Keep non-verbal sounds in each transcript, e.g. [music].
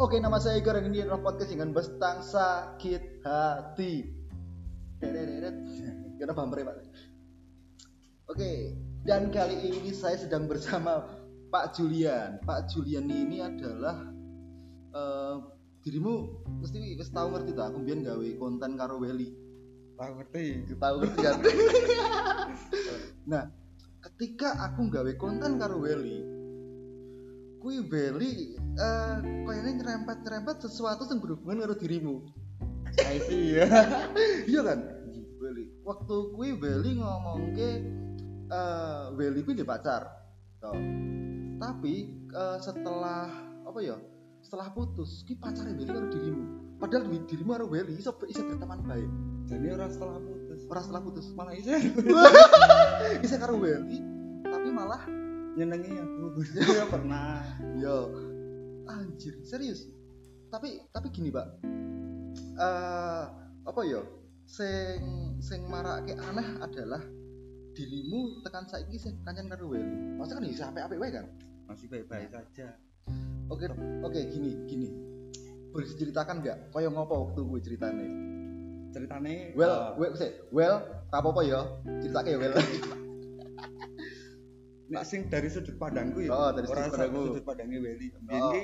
Oke, nama saya Igor dan ini adalah podcast dengan bestang sakit hati. Kita bumper ya, Pak. Oke, dan kali ini saya sedang bersama Pak Julian. Pak Julian ini adalah eh, dirimu mesti wis tahu ngerti tak aku biyen gawe konten karo Welly. Tahu ngerti. Tahu ngerti kan? [laughs] nah, ketika aku gawe konten karo Welly, kui Welly eh kayaknya nyerempet-nyerempet sesuatu yang berhubungan karo dirimu. I see ya. [laughs] iya kan Welly waktu kui Welly ngomong ke eh Welly kuwi di pacar Toh. tapi eh, setelah apa ya setelah putus ki pacarnya Welly karo dirimu padahal di dirimu karo Welly iso iso teman baik Jadi orang setelah putus. orang setelah putus Malah iso [laughs] karo Welly tapi malah nyenengi aku. [laughs] Ya pernah. yo. Anjir serius? Tapi tapi gini pak. Eh apa ya sing sing marake aneh adalah dirimu tekan saiki sing kancan karo Welly maksudnya kan bisa apik-apik wae kan Masih baik-baik saja. oke oke gini gini. Boleh diceritakan nggak? Kaya ngopo waktu gue ceritane? Ceritane well eh, well well tak apa-apa ya ceritake ya well [laughs] nek sing dari sudut pandangku ya. Oh, dari sudut Ora pandangmu. sudut pandangnya Welly. Oh. Ini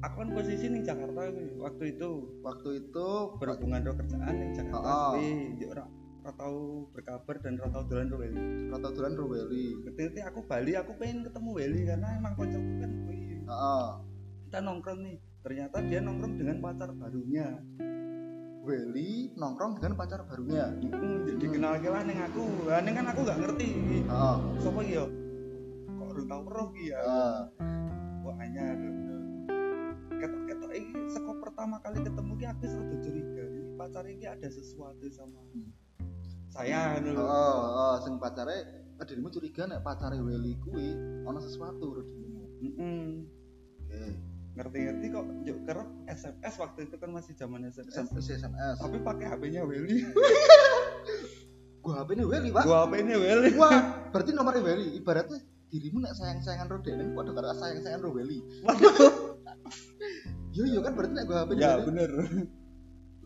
aku kan posisi ning Jakarta waktu itu waktu itu berhubungan karo kerjaan ning Jakarta Oh. suwe yo ora ora tau berkabar dan ora tau dolan karo Welly. rata dolan karo Welly Ketika aku Bali aku pengen ketemu Welly karena emang kocokku kan kuwi. heeh Kita nongkrong nih. Ternyata dia nongkrong dengan pacar barunya. Welly nongkrong dengan pacar barunya Hmm, jadi kenal ke ning aku. Lah ning kan aku gak ngerti. heeh Sopo iki yo? Kok ora tau iki ya. heeh Wah anyar. Ketok-ketok iki seko pertama kali ketemu ki aku rada curiga. Ini pacar iki ada sesuatu sama saya ngono lho. Oh, oh, sing pacare eh, dirimu curiga nek pacare Welly kuwi ana sesuatu dirimu. Heeh. Oke. Ngerti-ngerti kok yuk kerep SMS waktu itu kan masih zaman SMS. SMS SMS. Tapi pakai HP-nya Welly. [laughs] Gua HP-ne Welly, Pak. Gua HP-nya Welly. Wah, berarti nomornya Welly. Ibaratnya dirimu nek sayang-sayangan ro dene padha karo sayang-sayangan ro Welly. Waduh. Yo yo kan berarti nek gua HP-ne ya Welly. bener.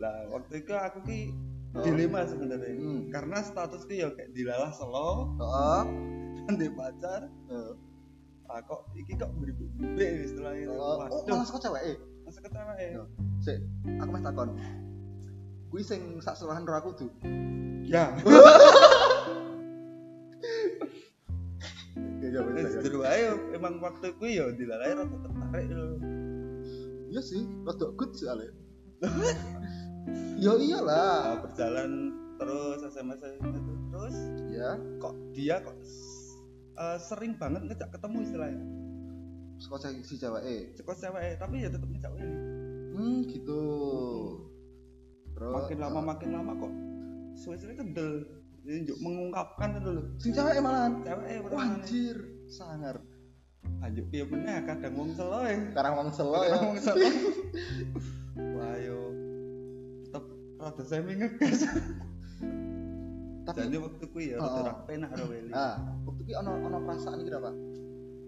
Lah waktu itu aku ki Oh. dilema sebenarnya. Hmm. Karena statusku ya kayak dilalah selo Heeh. [laughs] dan di pacar. Heeh. Ah kok iki kok beribu-ribu istilahnya. Oh, oh, Waduh, malah saka cewek. masa ketawa ya. Sik, aku meh takon. Kuwi sing sak sekolahan karo aku tuh. [laughs] Ya, Ya ya dulu ayo emang waktu ku ya dilalai rada tertarik lho. Iya sih, rada good soalnya. [laughs] Yo iyalah. Ah, berjalan terus SMS itu terus Ya, kok dia kok eh, sering banget ngejak ketemu istilahnya. saka si cewek. eh. Cekos cewek tapi ya tetep ngejak ini. Hmm, gitu. Terus Makin lama makin lama kok suwe-suwe kendel. Ini njuk mengungkapkan itu lho. sing cewek malahan. Cewek Wah, anjir, sangar. Anjuk piye meneh kadang wong selo ya. Sekarang wong selo ya. Kadang wong [laughs] selo. Wah yo tetep rada semi ngegas. Tapi Jadi waktu ku ya Oh. rada ra penak ah, waktu ki ono ono perasaan iki apa?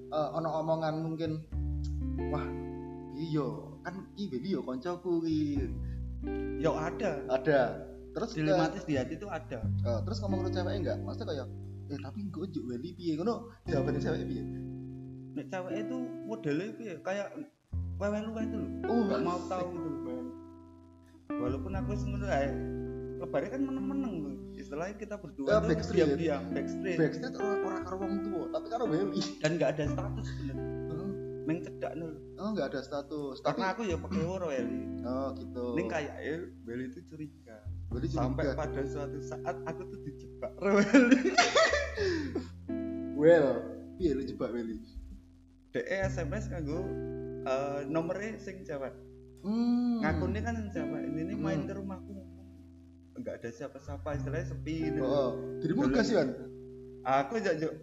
Eh ono omongan mungkin wah, iya kan iki Willy yo kancaku iki. Yo ada. Ada. Terus ke- Dilematis di hati itu ada. eh, terus ngomong karo cewek enggak? Maksudnya kayak eh tapi gue juk Willy piye ngono? Jawabannya cewek piye? Nek cewek itu modelnya piye? Kayak wewe lu itu lho. Oh, Gak mau tahu gitu. Walaupun aku sebenarnya lebarnya kan meneng-meneng Istilahnya kita berdua Eh, tuh backstreet. diam-diam backstreet Backstage ora ora karo wong tua, tapi karo Willy. dan nggak ada status sebenarnya. Heeh. Neng cedak lho. Oh, enggak ada status. Tapi Karena aku ya pakai woro Eli. oh gitu. Neng kayak eh Welly itu curiga. Willy Sampai pada suatu saat aku tuh dijebak Welly. [laughs] well, piye lu jebak Willy? DE SMS kanggo eh nomornya sing cewek. Hmm. Ngakunya kan cewek. Ini nih main Hmm. ke rumahku enggak ada siapa-siapa istilahnya sepi gitu. Oh, dirimu gas kan? Aku jak juk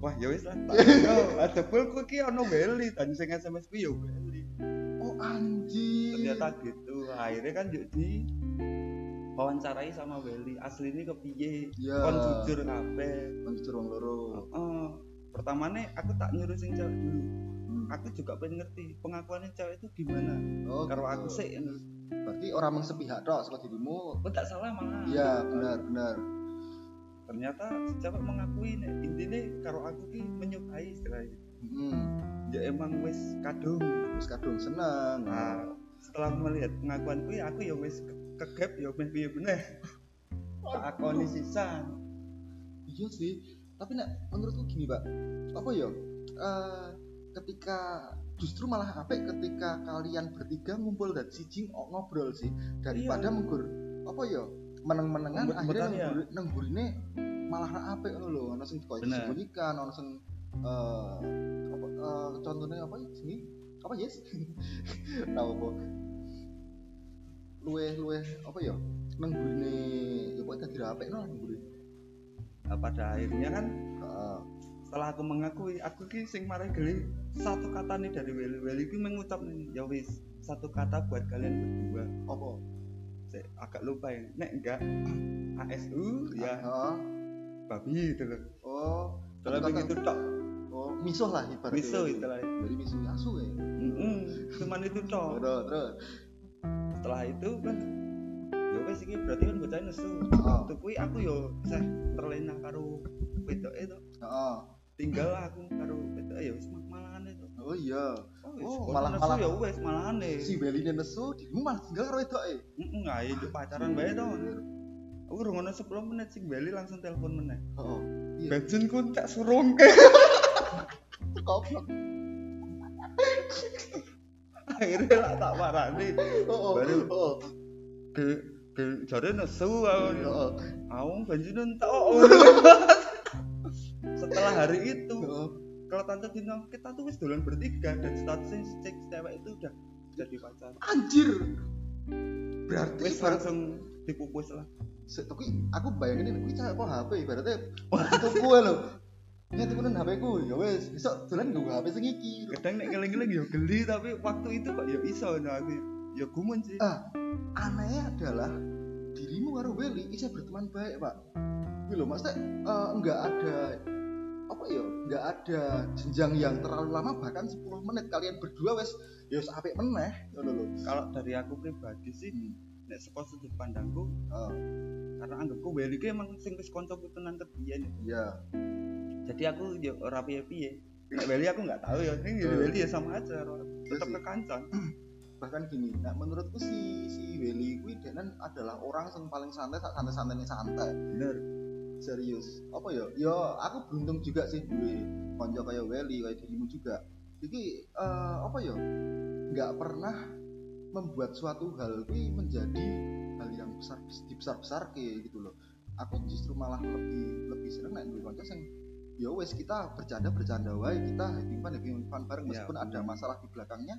Wah, ya wis lah. [laughs] Yo, ada pul ku ki ono Welly dan sing SMS ku ya Welly. Oh anjir. Ternyata gitu. Akhirnya kan juk di wawancarai sama Welly. Asli ini kepiye? Ya. Kon jujur kabeh. Kon jujur wong loro. Heeh. Pertamane aku tak nyuruh sing cewek dulu. Hmm. aku juga pengen ngerti pengakuannya cewek itu gimana oh, karo gitu. aku sih ngono. Berarti orang yang sepihak tok sama dirimu. Aku tak salah malah iya benar benar. Ternyata cewek mengakui nek intinya karo aku ki menyukai istilahnya. Hmm. ya emang wis kadung. Terus kadung seneng. Nah setelah melihat pengakuanku ya aku ya wis ke- kegep ya meh piye meneh. Tak akoni sisan iya sih. Tapi nak menurutku gini pak apa ya? Eh, ketika justru malah apik ketika kalian bertiga ngumpul dan siji ngobrol sih daripada Iya. menggur apa ya meneng-menengan akhirnya ya. nengguri- nenggurine malah apik ngono lho ono sing kok disembunyikan ono sing eh apa eh, contohnya apa ya sini apa yes [laughs] tahu apa luwe luwe apa ya nenggurine ya pokoknya dadi ra apik no nenggurine Nah, pada akhirnya kan. Setelah aku mengakui aku ki sing marai geli satu kata nih dari Weli Weli ki mengucap nih ya wis satu kata buat kalian berdua apa saya agak lupa ya nek enggak ASU ya babi gitu loh oh kata- begitu tok Oh, misuh lah ibaratnya. miso istilahnya Dari misuh asu ya. Mm-mm, cuman itu tok Terus, terus. setelah itu kan ya wes iki berarti kan bocah nesu Oh. waktu kuwi aku yo seh terlena karo itu. Tinggal aku karo wedok ya wis malahan itu Oh iya. oh, wis, Oh, malah- malah- ya wes malahan Si Beline nesu, dirimu malah tinggal karo wedok e. Heeh, ayo juk pacaran bae to. Aku rungono 10 menit sing bali langsung telepon meneh. Heeh. Iya. Bensin ku tak surungke. [laughs] Goblok. Akhirnya lah tak parani. Oh, Baru. oh. Ke ke jare nesu aku. Aku bensin entok. [laughs] Setelah hari itu, Heeh. kalau tante Dino kita tuh wis dolan bertiga dan statusnya cek cewek itu udah jadi pacar. Anjir. Berarti Wis langsung dipupus lah. Tapi aku bayangin ini cah apa HP ibaratnya itu kue lho. Ya tipunan HP ku ya wes besok dolan nggo HP sing iki. Kadang nek ngeling-ngeling ya geli tapi waktu itu kok ya iso nah aku ya gumun sih. Ah, anehnya adalah dirimu karo Welly bisa berteman baik pak Wih loh maksudnya eh, nggak ada apa ya? Nggak ada jenjang yang terlalu lama bahkan 10 menit. Kalian berdua wes ya wes apik meneh. Kalau dari aku pribadi sih Hmm. nek saka sudut pandangku Oh, karena anggapku Welly ki emang sing wis kancaku tenan kebiyen. Iya. Jadi aku ya ora piye-piye. Nek Welly aku nggak tahu ya. Ini Hmm. Welly ya sama aja tetep sih. kekancan. [clears throat] Bahkan gini nah menurutku si si Welly denan adalah orang yang paling santai santai santainya santai. Bener serius. Apa ya? Ya aku beruntung juga sih duwe konco kayak Welly kayak dirimu juga. Jadi eh, apa ya? Nggak pernah membuat suatu hal ini menjadi hal yang besar dibesar besar kayak gitu loh. Aku justru malah lebih lebih seneng nek duwe konco sing ya wes kita bercanda bercanda wae kita having fun having fun bareng. Ya, meskipun ada bener. masalah di belakangnya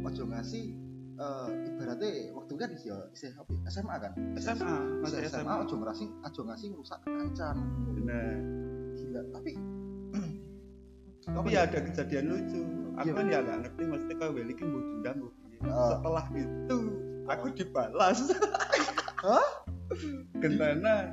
ojo ngasih eh, ibaratnya waktu kan ya apa ya, SMA kan? SMA masih SMA SMA ojo ngasih ojo ngasih merusak kancan bener. Gila tapi [clears throat] tapi ya ada kejadian lucu. Aku Iya. kan ya nggak ngerti maksudnya Welly ki mau dendam mau. Ah. setelah itu aku dibalas. [laughs] Hah? gentena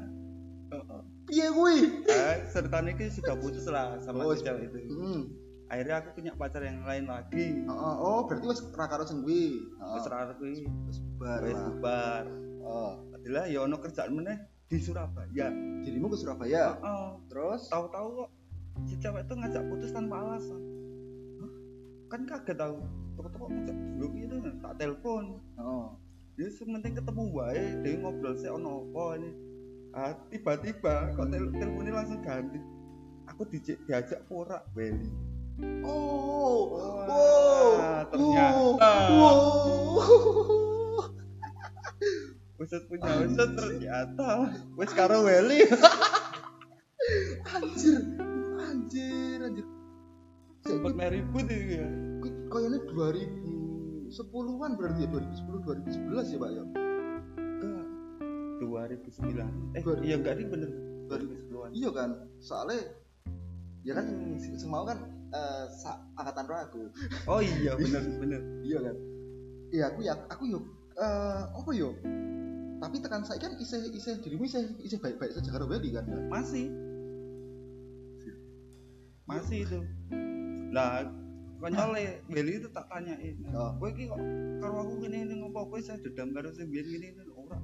piye kuwi? Eh, ceritanya ki sudah putus lah sama Oh, si cewek itu. Hmm. Akhirnya aku punya pacar yang lain lagi. Heeh, oh berarti wis ra karo sing kuwi? Wis Heeh, ra kuwi. Wis bar lah. bubar. Oh adalah ya ono kerjaan meneh di Surabaya. Dirimu ke Surabaya? Heeh. terus? Tahu-tahu kok si cewek itu ngajak putus tanpa alasan. Hah? kan kaget tahu toko-toko ngajak dulu itu tak telepon. Oh ya sementing ketemu wae dia ngobrol sih ono apa ini. Ah tiba-tiba kok tel teleponnya langsung ganti. Aku diajak porak Welly oh Wah, wow ternyata. wow. Usut punya usut ternyata wis karo Welly anjir anjir. Anjir sempat meribut itu ya. Kayaknya 2010-an berarti ya? 2010 2011 ya Pak ya? Enggak. 2009 eh Dua- iya enggak ini bener. 2010an iya kan? Soalnya ya kan sing sing mau kan eh, sa- angkatan roh aku. Oh iya bener bener. [laughs] Iya kan? Iya aku ya aku yuk eh apa yo? Tapi tekan saya kan isih isih dirimu isih isih baik-baik saja karo Welly kan? Ya masih. Masih itu. Nah konyole Willy itu tak tanyain Oh. kowe iki kok karo aku ngene ngene ngopo kowe saya dendam karo sing biyen ngene ngene ora.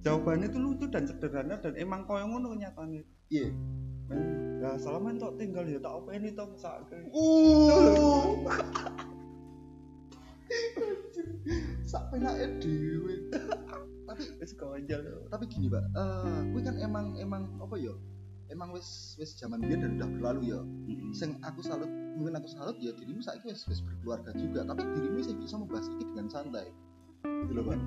Jawabannya itu lucu dan sederhana dan emang koyo ngono nyatane iya lah salaman tok tinggal ya tak openi to mesake uh. Sak penake dhewe. Tapi wis konjol tapi gini pak eh kuwi kan emang emang apa ya? Emang wis wis zaman biyen dan udah berlalu ya. Sing aku salut mungkin aku salut ya dirimu saiki wis wis berkeluarga juga. Tapi dirimu sih bisa membahas ini dengan santai. Gitu loh pak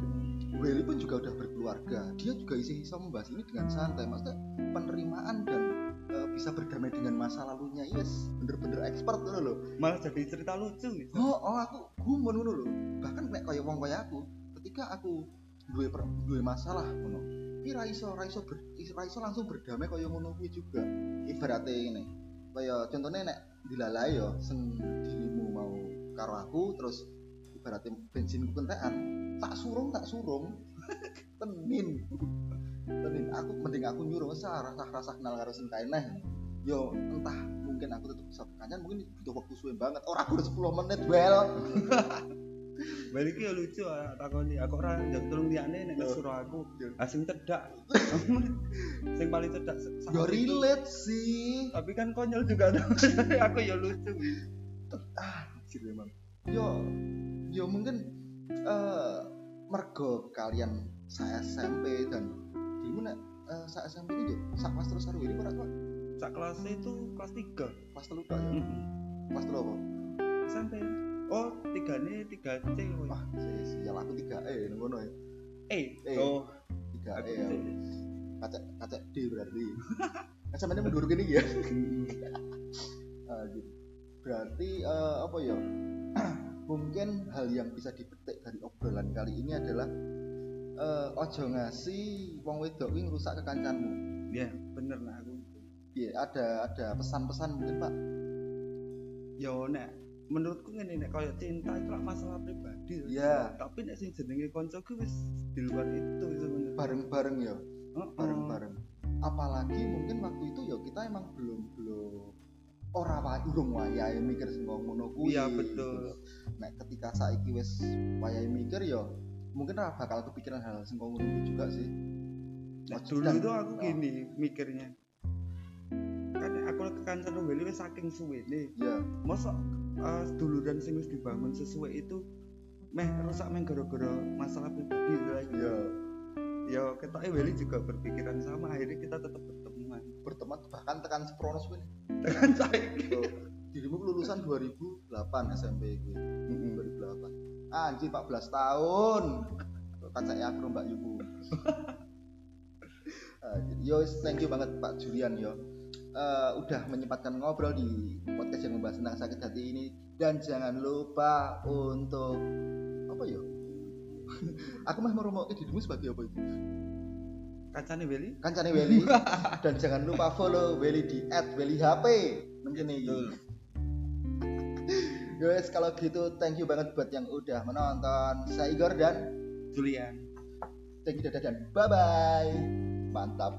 Willy pun juga udah berkeluarga. Dia juga isi bisa membahas ini dengan santai. Maksudnya penerimaan dan eh, bisa berdamai dengan masa lalunya. Yes bener-bener expert loh loh malah jadi cerita lucu gitu oh, oh aku gumun ngono lho. Bahkan nek kaya wong kaya aku ketika aku duwe per- duwe masalah ngono iki ra iso ra iso ber, ra iso langsung berdamai kaya ngono kuwi juga. Ibaratnya ini kaya contohnya nek dilalai yo sing dirimu mau karo aku terus ibaratnya bensinku kentekan tak surung tak surung [laughs] tenin tenin aku mending aku nyuruh rasa rasa rasa kenal karo sing kae neh yo entah mungkin aku tetap bisa kancan mungkin butuh waktu suwe banget. Orang aku udah 10 menit well [laughs] balik ya lucu ah takoni aku ora njak tulung liyane nek Yo. suruh aku. Yo. asing cedak [laughs] sing paling cedak yo relate sih. Tapi kan konyol juga [laughs] aku ya lucu ah anjir memang. Yo yo mungkin eh mergo kalian saya SMP dan dirimu nek eh, saya SMP itu sak kelas terus karo ini ora kok sak kelasnya itu kelas 3 kelas telu ya? Kelas telu apa? SMP oh tiga nih tiga C wah si sial aku 3 E ngono ya. Eh Eh. oh. 3 aku E ya C. kacak kacak D berarti. [laughs] Kan sampeyan mundur gini ya? [laughs] Gitu. berarti eh, apa ya mungkin hal yang bisa dipetik dari obrolan kali ini adalah eh, ojo ngasih wong wedok kuwi ngrusak kekancanmu. Ya bener nah aku. Iya ada ada pesan-pesan mungkin pak? Ya nek menurutku ngene nek kaya cinta itu lah masalah pribadi. Iya. tapi nek sing jenenge kanca ku wis di luar itu sebenarnya. Bareng-bareng ya? Bareng-bareng. Apalagi mungkin waktu itu ya kita emang belum belum ora wae urung wayahe mikir sing ngono kuwi. Iya, betul. nah ketika saiki wis wayahe mikir ya mungkin ora bakal kepikiran hal sing ngono kuwi juga sih. Nah, dulu itu aku oh, gini mikirnya. Kan aku kekancan Weli wis saking suwe nih iya. Masa uh, duluran sing wis dibangun sesuai itu meh rusak meh gara-gara masalah pribadi lagi. Iya. Ya ketoknya Weli juga berpikiran sama akhirnya kita tetap berteman. Berteman bahkan tekan sepronos kuwi dengan saiki Tuh, dirimu lulusan 2008 SMP gue 2008 anjir 14 tahun. Kacake aku Mbak Yubu Anjir. [laughs] yo thank you banget Pak Julian yo. Eh, udah menyempatkan ngobrol di podcast yang membahas tentang sakit hati ini. Dan jangan lupa untuk apa yo? [laughs] Aku mah mau dirimu sebagai apa itu kacane Weli kancane Welly [laughs] dan jangan lupa follow Welly di @wellyhp mungkin ini guys kalau gitu thank you banget buat yang udah menonton. Saya Igor dan Julian. Thank you dadah dan bye bye mantap